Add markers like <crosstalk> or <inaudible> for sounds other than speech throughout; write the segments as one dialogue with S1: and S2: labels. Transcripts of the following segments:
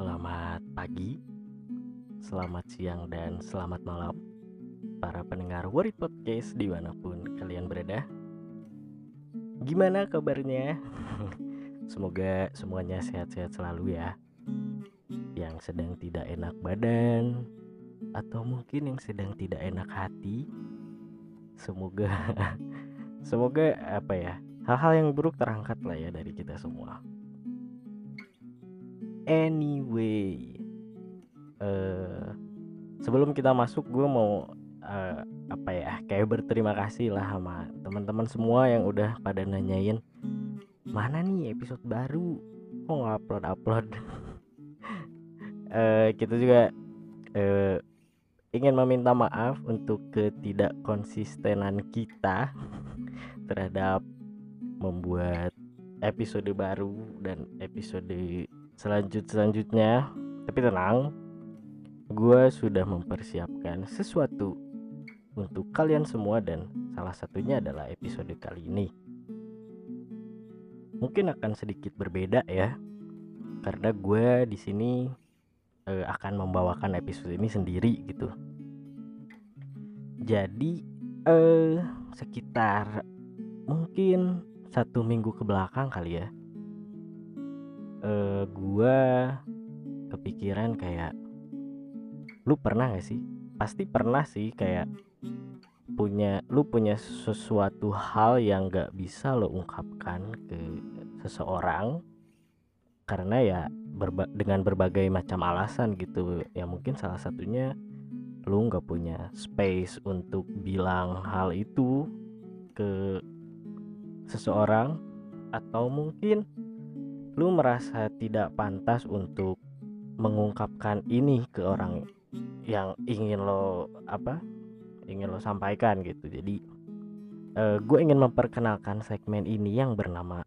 S1: Selamat pagi, selamat siang, dan selamat malam Para pendengar Worry Podcast di mana pun kalian berada. Gimana kabarnya? <laughs> Semoga semuanya sehat-sehat selalu ya. Yang sedang tidak enak badan Atau mungkin yang sedang tidak enak hati. Semoga <laughs> Semoga apa ya Hal-hal yang buruk terangkat lah ya dari kita semua anyway uh, sebelum kita masuk gue mau uh, apa ya kayak berterima kasih lah sama teman-teman semua yang udah pada nanyain mana nih episode baru? Kok nggak upload upload <laughs> uh, kita juga uh, ingin meminta maaf untuk ketidak konsistenan kita <laughs> terhadap membuat episode baru dan episode selanjut selanjutnya tapi tenang gue sudah mempersiapkan sesuatu untuk kalian semua dan salah satunya adalah episode kali ini. Mungkin akan sedikit berbeda ya karena gue di sini uh, akan membawakan episode ini sendiri gitu. Jadi uh, sekitar mungkin satu minggu ke belakang kali ya uh, gua kepikiran kayak lu pernah gak sih? Pasti pernah sih kayak punya lu punya sesuatu hal yang gak bisa lo ungkapkan ke seseorang karena ya berba dengan berbagai macam alasan gitu. Ya mungkin salah satunya lu nggak punya space untuk bilang hal itu ke seseorang atau mungkin lu merasa tidak pantas untuk mengungkapkan ini ke orang yang ingin lo apa ingin lo sampaikan gitu. Jadi uh, gue ingin memperkenalkan segmen ini yang bernama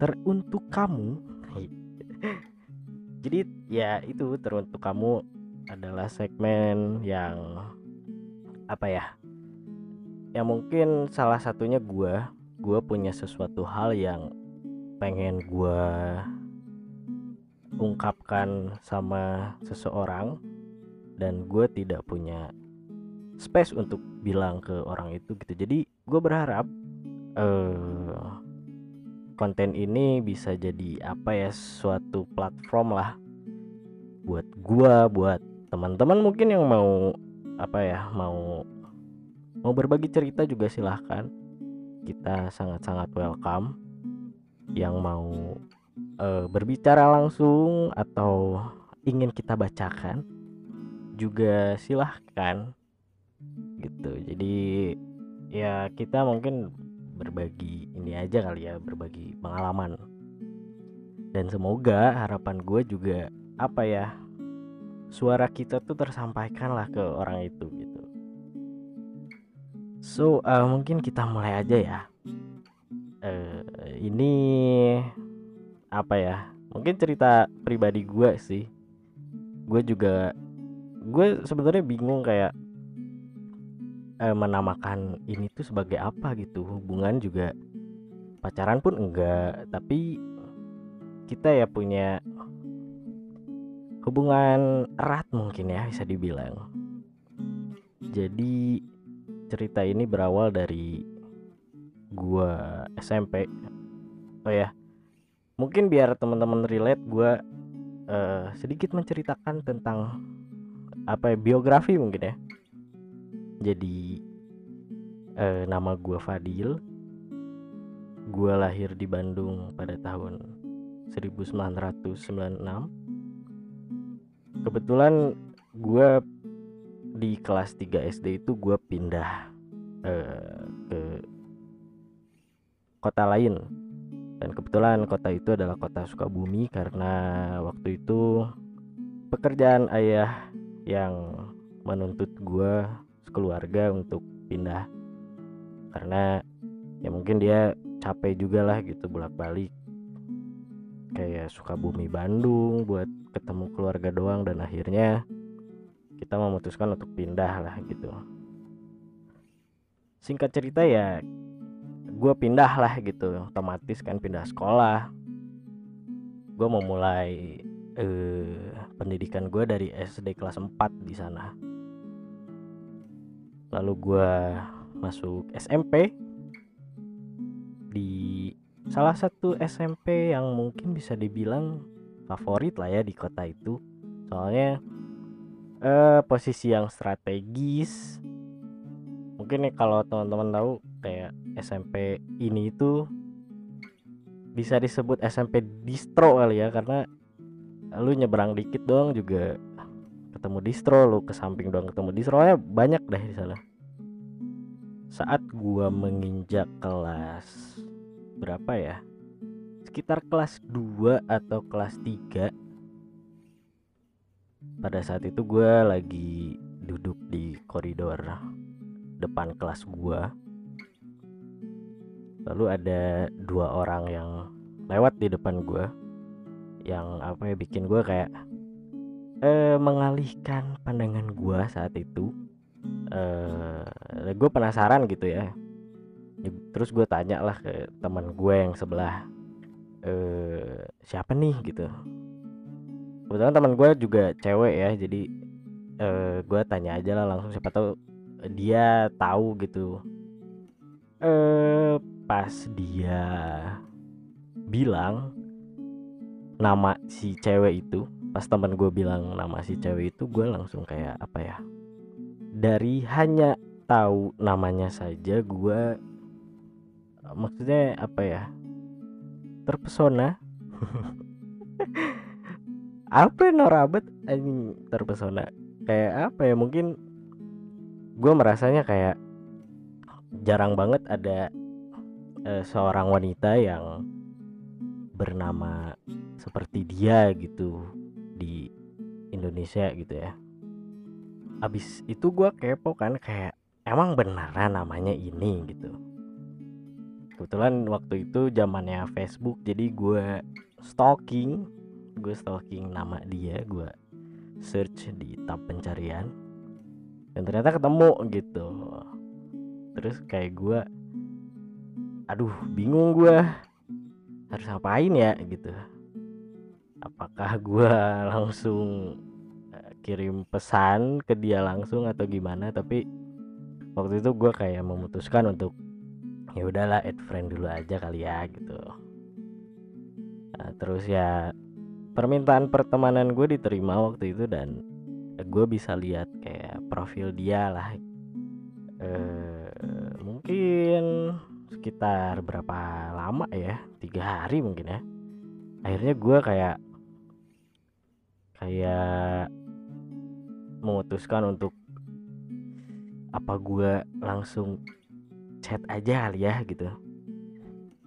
S1: teruntuk kamu. <laughs> Jadi ya itu teruntuk kamu adalah segmen yang apa ya yang mungkin salah satunya gue gue punya sesuatu hal yang pengen gue ungkapkan sama seseorang dan gue tidak punya space untuk bilang ke orang itu gitu. Jadi gue berharap uh, konten ini bisa jadi apa ya suatu platform lah buat gue buat teman-teman mungkin yang mau apa ya mau mau berbagi cerita juga silahkan. Kita sangat-sangat welcome yang mau uh, berbicara langsung atau ingin kita bacakan juga silahkan. Gitu. Jadi ya kita mungkin berbagi ini aja kali ya berbagi pengalaman. Dan semoga harapan gue juga apa ya suara kita tuh tersampaikan lah ke orang itu gitu. So uh, mungkin kita mulai aja ya. Uh, ini apa ya mungkin cerita pribadi gue sih. Gue juga gue sebenarnya bingung kayak uh, menamakan ini tuh sebagai apa gitu. Hubungan juga pacaran pun enggak tapi kita ya punya hubungan erat mungkin ya bisa dibilang. Jadi cerita ini berawal dari gua SMP oh ya. Mungkin biar teman-teman relate gua uh, sedikit menceritakan tentang apa ya, biografi mungkin ya. Jadi uh, nama gua Fadil. Gua lahir di Bandung pada tahun 1996 kebetulan gua di kelas 3 SD itu gue pindah uh, ke kota lain dan kebetulan kota itu adalah kota Sukabumi karena waktu itu pekerjaan ayah yang menuntut gue sekeluarga untuk pindah. Karena ya mungkin dia capek juga lah gitu bolak-balik. Kayak Sukabumi Bandung buat ketemu keluarga doang dan akhirnya kita memutuskan untuk pindah lah gitu. Singkat cerita ya gue pindah lah gitu otomatis kan pindah sekolah. Gue mau mulai eh, pendidikan gue dari SD kelas 4 di sana. Lalu gue masuk SMP di salah satu SMP yang mungkin bisa dibilang favorit lah ya di kota itu. Soalnya eh, posisi yang strategis. Mungkin nih kalau teman-teman tahu kayak SMP ini itu bisa disebut SMP distro kali ya karena lu nyebrang dikit doang juga ketemu distro lu ke samping doang ketemu distro. Ya banyak deh di sana. Saat gua menginjak kelas berapa ya? Sekitar kelas 2 atau kelas 3 pada saat itu gue lagi duduk di koridor depan kelas gue lalu ada dua orang yang lewat di depan gue yang apa ya bikin gue kayak eh, mengalihkan pandangan gue saat itu. Eh, gue penasaran gitu ya. Terus gue tanya lah ke teman gue yang sebelah eh, siapa nih? gitu. Kebetulan teman gue juga cewek ya jadi eh, gue tanya aja lah langsung siapa tahu dia tahu gitu. Eh pas dia bilang nama si cewek itu pas teman gue bilang nama si cewek itu gue langsung kayak apa ya dari hanya tahu namanya saja gue maksudnya apa ya terpesona. <laughs> Apa ya norabet anjing terpesona. Kayak apa ya mungkin gue merasanya kayak jarang banget ada uh, seorang wanita yang bernama seperti dia gitu di Indonesia gitu ya. Abis itu gue kepo kan kayak emang beneran namanya ini gitu. Kebetulan waktu itu zamannya Facebook jadi gue stalking gue stalking nama dia gue search di tab pencarian. Dan ternyata ketemu gitu. Terus kayak gue aduh bingung gue harus ngapain ya gitu. Apakah gue <laughs> langsung eh, kirim pesan ke dia langsung atau gimana? Tapi waktu itu gue kayak memutuskan untuk ya udahlah add friend dulu aja kali ya gitu. Nah, terus ya permintaan pertemanan gue diterima waktu itu dan gue bisa lihat kayak profil dia lah. E, mungkin sekitar berapa lama ya? Tiga hari mungkin ya. Akhirnya gue kayak kayak memutuskan untuk apa gue langsung chat aja kali ya gitu.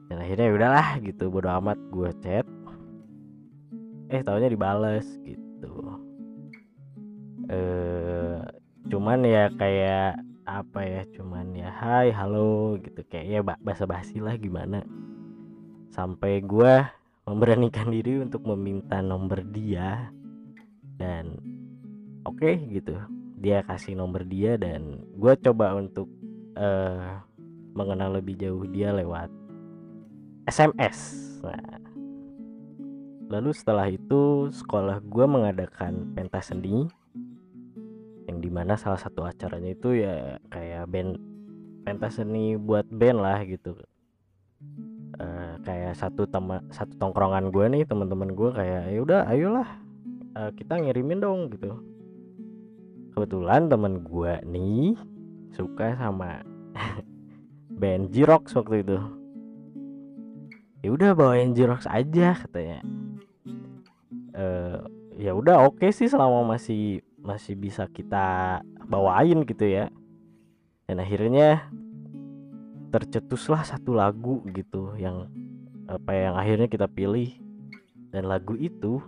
S1: Dan akhirnya ya udahlah gitu. Bodo amat gue chat. Eh taunya dibales gitu. Eh cuman ya kayak apa ya cuman ya hai halo gitu. Kayak ya bahasa basi lah gimana. Sampai gue memberanikan diri untuk meminta nomor dia dan oke okay, gitu. Dia kasih nomor dia dan gue coba untuk uh, mengenal lebih jauh dia lewat SMS. Nah, lalu setelah itu sekolah gue mengadakan pentas seni di mana salah satu acaranya itu ya kayak band pentas seni buat band lah gitu. Uh, kayak satu tema satu tongkrongan gue nih teman-teman gue kayak ya udah ayolah uh, kita ngirimin dong gitu. Kebetulan teman gue nih suka sama <laughs> band Jirox waktu itu. Ya udah bawain Jirox aja katanya. Uh, ya udah oke okay sih selama masih masih bisa kita bawain gitu ya. Dan akhirnya tercetuslah satu lagu gitu yang apa yang akhirnya kita pilih. Dan lagu itu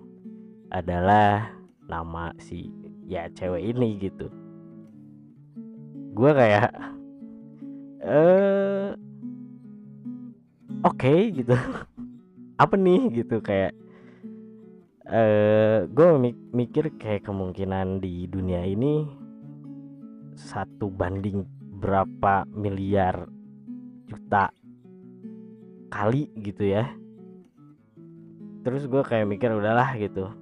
S1: adalah nama si ya cewek ini gitu. Gue kayak eh oke okay, gitu. <laughs> Apa nih? Gitu kayak eh gue mikir kayak kemungkinan di dunia ini satu banding berapa miliar juta kali gitu ya. Terus gue kayak mikir udahlah gitu.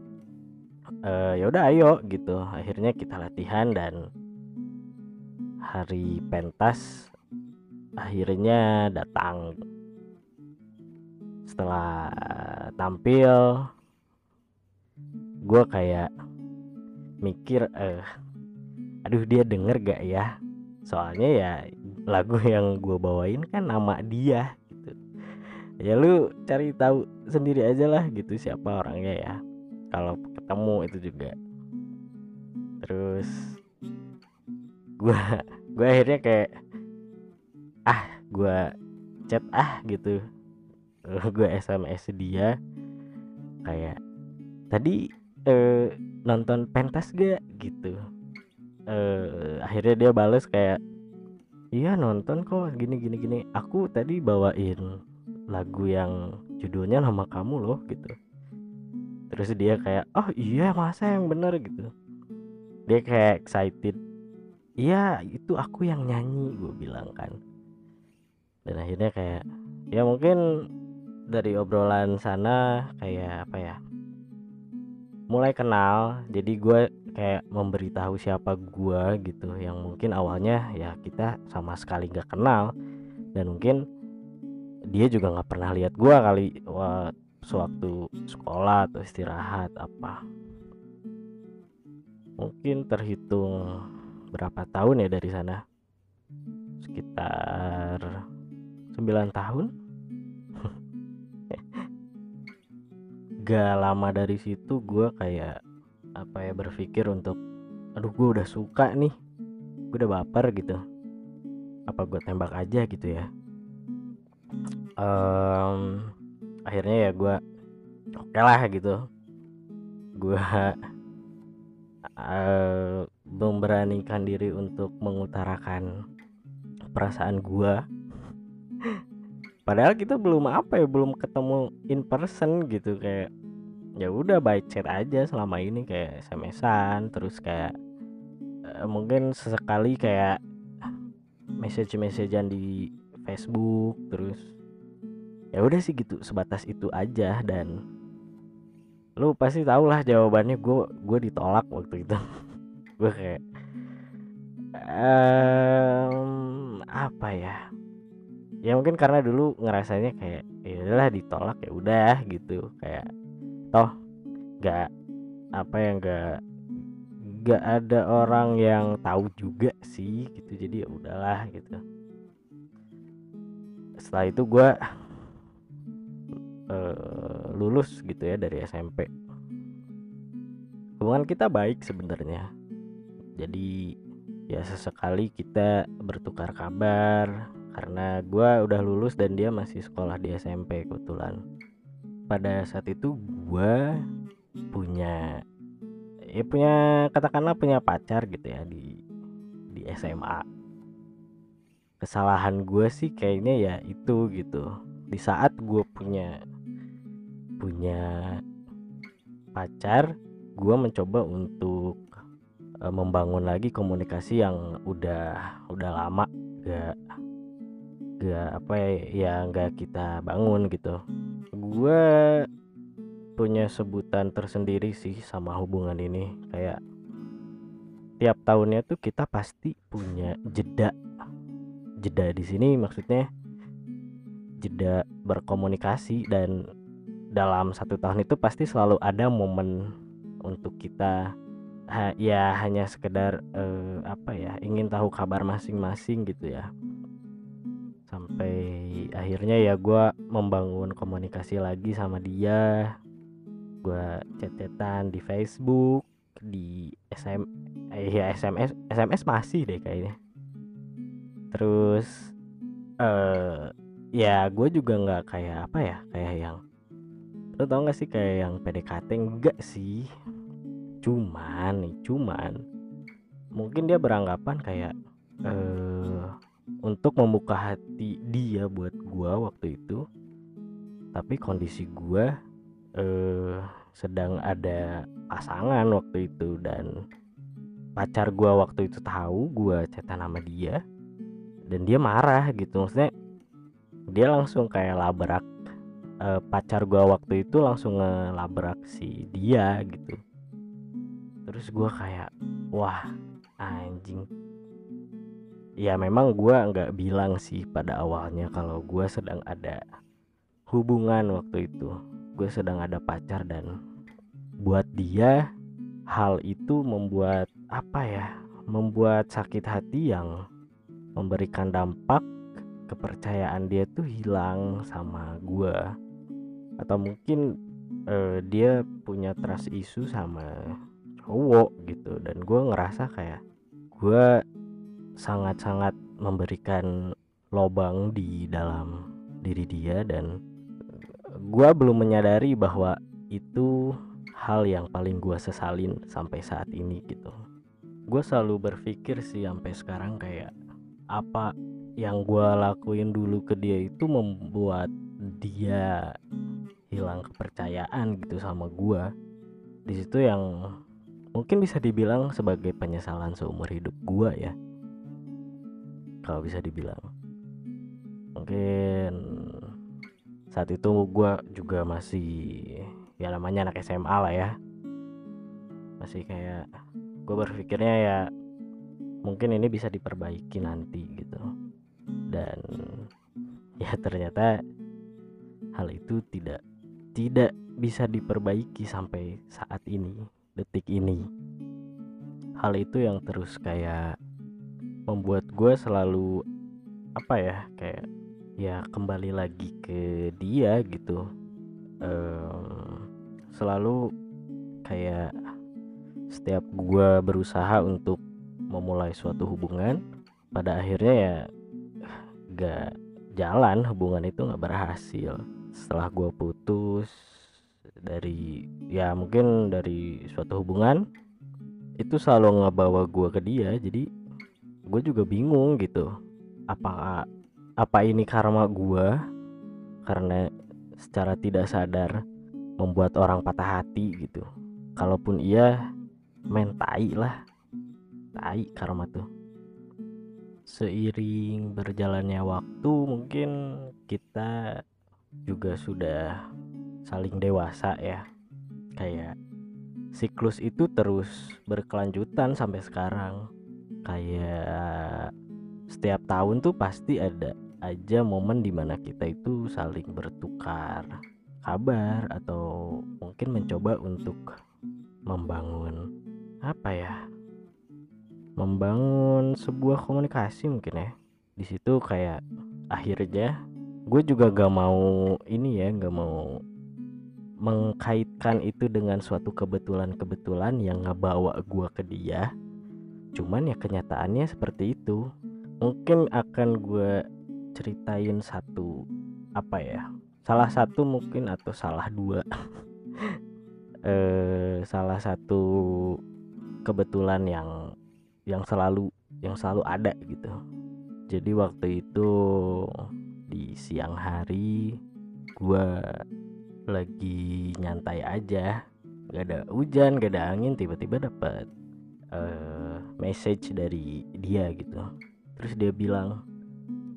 S1: Uh, ya udah ayo gitu. Akhirnya kita latihan dan hari pentas akhirnya datang. Setelah tampil gue kayak mikir eh aduh dia denger gak ya? Soalnya ya lagu yang gue bawain kan nama dia gitu. Ya lu cari tahu sendiri aja lah gitu siapa orangnya ya. Kalau ketemu itu juga. Terus gue gue akhirnya kayak ah gue chat ah gitu. Gue sms dia kayak tadi eh, nonton pentas gak? Gitu. Eh, akhirnya dia bales kayak iya nonton kok. Gini gini gini. Aku tadi bawain lagu yang judulnya nama kamu loh gitu. Terus dia kayak oh iya masa yang bener? Gitu. Dia kayak excited. Iya itu aku yang nyanyi gue bilang kan. Dan akhirnya kayak ya mungkin dari obrolan sana kayak apa ya mulai kenal jadi gue kayak memberitahu siapa gue gitu yang mungkin awalnya ya kita sama sekali gak kenal dan mungkin dia juga nggak pernah lihat gue kali sewaktu sekolah atau istirahat apa. Mungkin terhitung berapa tahun ya dari sana? Sekitar 9 tahun gak lama dari situ gue kayak apa ya berpikir untuk aduh gue udah suka nih gue udah baper gitu. Apa gue tembak aja gitu ya. Um, akhirnya ya gue oke okay lah gitu. Gue uh, memberanikan diri untuk mengutarakan perasaan gue padahal kita belum apa ya belum ketemu in person gitu kayak ya udah by chat aja selama ini kayak smsan terus kayak uh, mungkin sesekali kayak message messagean di Facebook terus ya udah sih gitu sebatas itu aja. Dan lu pasti tau lah jawabannya gue gue ditolak waktu itu. <laughs> Gue kayak um, apa ya ya mungkin karena dulu ngerasanya kayak ya udahlah ditolak ya udah gitu. Kayak toh nggak apa yang nggak nggak ada orang yang tahu juga sih gitu. Jadi ya udahlah gitu. Setelah itu gue uh, lulus gitu ya dari SMP hubungan kita baik sebenarnya. Jadi ya sesekali kita bertukar kabar karena gue udah lulus dan dia masih sekolah di SMP kebetulan. Pada saat itu gue punya ya punya katakanlah punya pacar gitu ya di di SMA kesalahan gue sih kayaknya ya itu gitu. Di saat gue punya punya pacar gue mencoba untuk uh, membangun lagi komunikasi yang udah udah lama gak gak apa ya, ya nggak kita bangun gitu. Gue punya sebutan tersendiri sih sama hubungan ini. Kayak tiap tahunnya tuh kita pasti punya jeda. Jeda di sini maksudnya jeda berkomunikasi dan dalam satu tahun itu pasti selalu ada momen untuk kita ya hanya sekedar uh, apa ya ingin tahu kabar masing-masing gitu ya sampai akhirnya ya gue membangun komunikasi lagi sama dia. Gue chat-chatan di Facebook di SM eh, ya SMS SMS masih deh kayaknya. Terus uh, ya gue juga nggak kayak apa ya kayak yang lo tau gak sih kayak yang PDKT enggak sih. Cuman nih cuman mungkin dia beranggapan kayak eh uh, untuk membuka hati dia buat gua waktu itu. Tapi kondisi gua eh sedang ada pasangan waktu itu dan pacar gua waktu itu tahu gua cerita nama dia dan dia marah gitu. Maksudnya dia langsung kayak labrak eh, pacar gua waktu itu langsung ngelabrak si dia gitu. Terus gue kayak wah anjing ya memang gue nggak bilang sih pada awalnya kalau gue sedang ada hubungan waktu itu. Gue sedang ada pacar dan buat dia hal itu membuat apa ya membuat sakit hati yang memberikan dampak kepercayaan dia tuh hilang sama gue atau mungkin uh, dia punya trust issue sama cowok gitu. Dan gue ngerasa kayak gue sangat-sangat memberikan lobang di dalam diri dia dan gue belum menyadari bahwa itu hal yang paling gue sesalin sampai saat ini gitu. Gue selalu berpikir sih sampai sekarang kayak apa yang gue lakuin dulu ke dia itu membuat dia hilang kepercayaan gitu sama gue di situ yang mungkin bisa dibilang sebagai penyesalan seumur hidup gue ya kalau bisa dibilang. Mungkin saat itu gue juga masih ya namanya anak SMA lah ya. Masih kayak gue berpikirnya ya mungkin ini bisa diperbaiki nanti gitu. Dan ya ternyata hal itu tidak tidak bisa diperbaiki sampai saat ini detik ini. Hal itu yang terus kayak membuat gue selalu apa ya kayak ya kembali lagi ke dia gitu. Um, selalu kayak setiap gue berusaha untuk memulai suatu hubungan pada akhirnya ya gak jalan hubungan itu gak berhasil. Setelah gue putus dari ya mungkin dari suatu hubungan itu selalu ngebawa gue ke dia. Jadi gue juga bingung gitu. Apa apa ini karma gue karena secara tidak sadar membuat orang patah hati gitu. Kalaupun iya main tai lah. Tai karma tuh. Seiring berjalannya waktu mungkin kita juga sudah saling dewasa ya. Kayak siklus itu terus berkelanjutan sampai sekarang kayak setiap tahun tuh pasti ada aja momen di mana kita itu saling bertukar kabar atau mungkin mencoba untuk membangun apa ya membangun sebuah komunikasi mungkin ya. Di situ kayak akhirnya gue juga gak mau ini ya gak mau mengkaitkan itu dengan suatu kebetulan-kebetulan yang ngebawa gue ke dia cuman ya kenyataannya seperti itu. Mungkin akan gue ceritain satu apa ya salah satu mungkin atau salah dua. <laughs> Eh salah satu kebetulan yang yang selalu yang selalu ada gitu. Jadi waktu itu di siang hari gue lagi nyantai aja. Gak ada hujan gak ada angin tiba-tiba dapat uh, message dari dia gitu. Terus dia bilang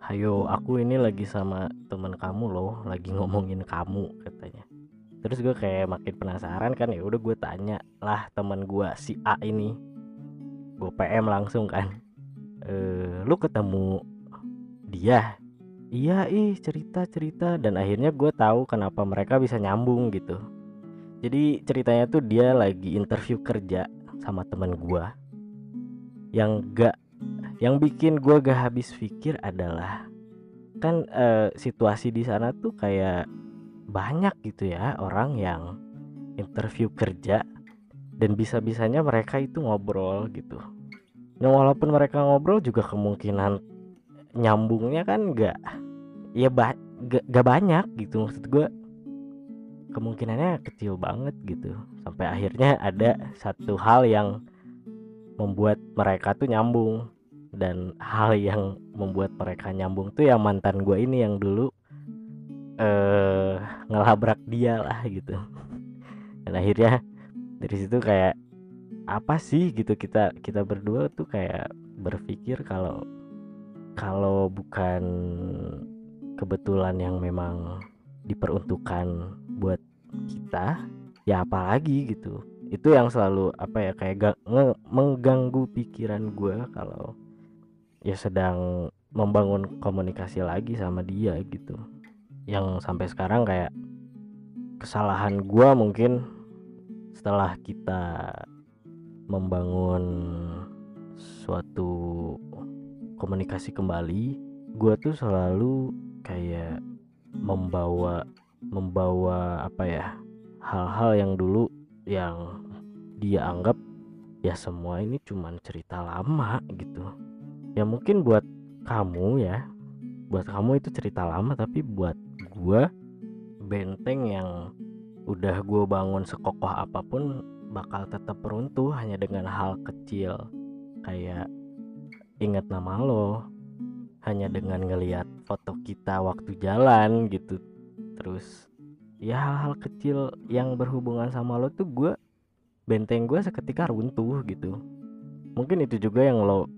S1: hayo aku ini lagi sama temen kamu loh lagi ngomongin kamu katanya. Terus gue kayak makin penasaran kan ya udah gue tanya lah teman gue si A ini? Gue PM langsung kan e, lu ketemu dia? Iya ih cerita cerita. Dan akhirnya gue tahu kenapa mereka bisa nyambung gitu. Jadi ceritanya tuh dia lagi interview kerja sama temen gue yang gak yang bikin gue gak habis pikir adalah kan e, situasi di sana tuh kayak banyak gitu ya orang yang interview kerja dan bisa-bisanya mereka itu ngobrol gitu. Nah walaupun mereka ngobrol juga kemungkinan nyambungnya kan gak ya ba gak, gak banyak gitu maksud gue kemungkinannya kecil banget gitu. Sampai akhirnya ada satu hal yang membuat mereka tuh nyambung. Dan hal yang membuat mereka nyambung tuh yang mantan gue ini yang dulu eh ngelabrak dia lah gitu. Dan akhirnya dari situ kayak apa sih? gitu. Kita kita berdua tuh kayak berpikir kalau kalau bukan kebetulan yang memang diperuntukkan buat kita ya apalagi gitu. Itu yang selalu apa ya kayak ga, nge, mengganggu pikiran gue kalau ya sedang membangun komunikasi lagi sama dia gitu. Yang sampai sekarang kayak kesalahan gue mungkin setelah kita membangun suatu komunikasi kembali gue tuh selalu kayak membawa membawa apa ya hal-hal yang dulu yang dia anggap ya semua ini cuman cerita lama gitu. Ya mungkin buat kamu ya buat kamu itu cerita lama tapi buat gue benteng yang udah gue bangun sekokoh apa pun bakal tetap runtuh hanya dengan hal kecil. Kayak ingat nama lo hanya dengan ngelihat foto kita waktu jalan gitu. Terus ya hal-hal kecil yang berhubungan sama lo tuh gue benteng gue seketika runtuh gitu. Mungkin itu juga yang lo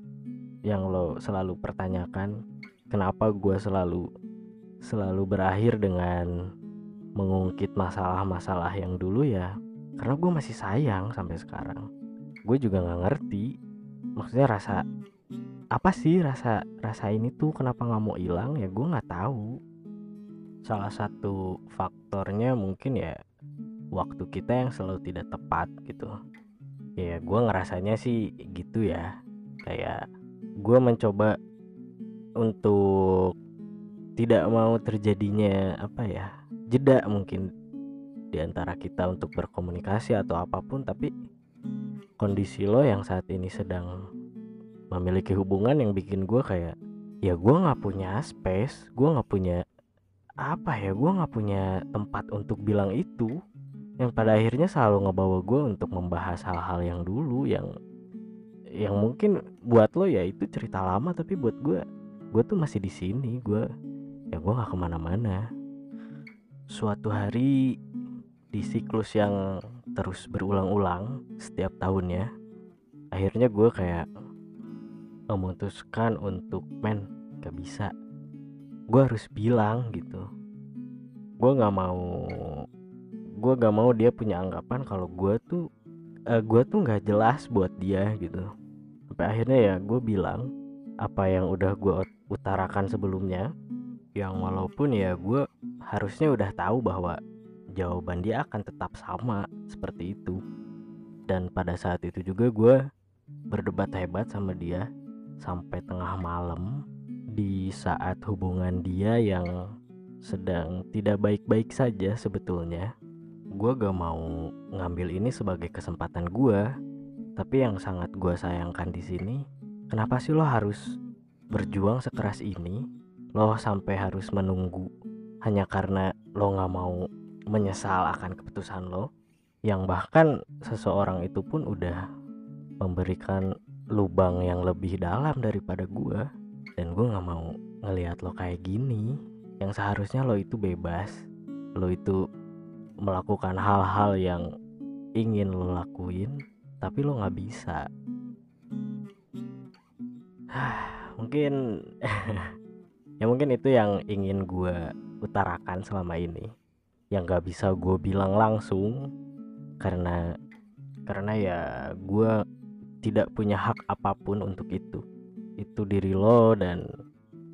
S1: yang lo selalu pertanyakan kenapa gue selalu selalu berakhir dengan mengungkit masalah-masalah yang dulu ya? Karena gue masih sayang sampai sekarang. Gue juga nggak ngerti maksudnya rasa apa sih rasa rasa ini tuh kenapa nggak mau hilang ya gue nggak tahu. Salah satu faktornya mungkin ya waktu kita yang selalu tidak tepat gitu. Ya gue ngerasanya sih gitu ya. Kayak gue mencoba untuk tidak mau terjadinya apa ya jeda mungkin di antara kita untuk berkomunikasi atau apa pun tapi kondisi lo yang saat ini sedang memiliki hubungan yang bikin gue kayak ya gue nggak punya space gue nggak punya apa ya gue nggak punya tempat untuk bilang itu. Yang pada akhirnya selalu ngebawa gue untuk membahas hal-hal yang dulu yang yang mungkin buat lo ya itu cerita lama tapi buat gue gue tuh masih di sini gue ya gue nggak ke mana-mana. Suatu hari di siklus yang terus berulang-ulang setiap tahunnya akhirnya gue kayak memutuskan untuk men gak bisa gue harus bilang gitu. Gue nggak mau gue gak mau dia punya anggapan kalau gue tuh uh, gue tuh nggak jelas buat dia gitu. Sampai akhirnya ya gue bilang apa yang udah gue utarakan sebelumnya. Yang walaupun ya gue harusnya udah tahu bahwa jawaban dia akan tetap sama seperti itu. Dan pada saat itu juga gue berdebat hebat sama dia sampai tengah malam di saat hubungan dia yang sedang tidak baik-baik saja sebetulnya. Gue gak mau ngambil ini sebagai kesempatan gue tapi yang sangat gue sayangkan di sini kenapa sih lo harus berjuang sekeras ini? Lo sampai harus menunggu hanya karena lo gak mau menyesal akan keputusan lo yang bahkan seseorang itu pun udah memberikan lubang yang lebih dalam daripada gue dan gue nggak mau ngelihat lo kayak gini. Yang seharusnya lo itu bebas. Lo itu melakukan hal-hal yang ingin lo lakuin tapi lo nggak bisa. <sighs> Mungkin <laughs> ya mungkin itu yang ingin gue utarakan selama ini. Yang nggak bisa gue bilang langsung karena karena ya gue tidak punya hak apa pun untuk itu itu diri lo dan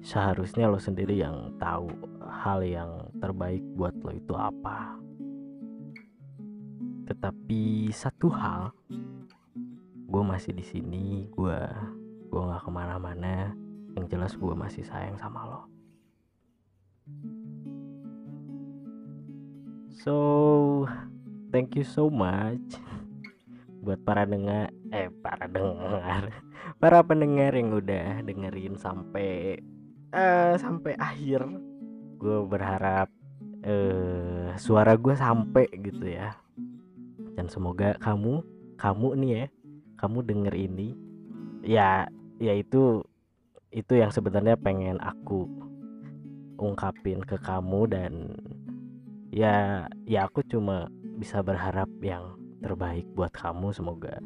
S1: seharusnya lo sendiri yang tahu hal yang terbaik buat lo itu apa. Tetapi satu hal gue masih di sini gue gue nggak ke mana-mana. Yang jelas gue masih sayang sama lo. So thank you so much <laughs> buat para dengar eh para dengar para pendengar yang udah dengerin sampai uh, sampai akhir gue berharap uh, suara gue sampai gitu ya. Dan semoga kamu kamu nih ya kamu denger ini ya ya itu itu yang sebenarnya pengen aku ungkapin ke kamu dan ya ya aku cuma bisa berharap yang terbaik buat kamu semoga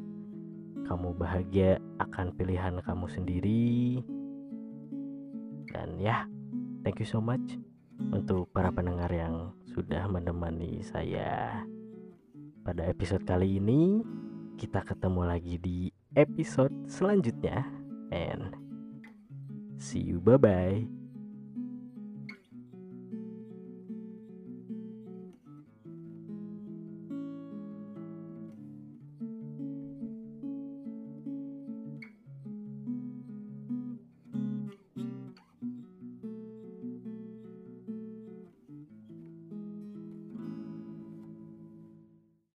S1: kamu bahagia akan pilihan kamu sendiri dan ya thank you so much untuk para pendengar yang sudah menemani saya pada episode kali ini. Kita ketemu lagi di episode selanjutnya. And see you bye bye.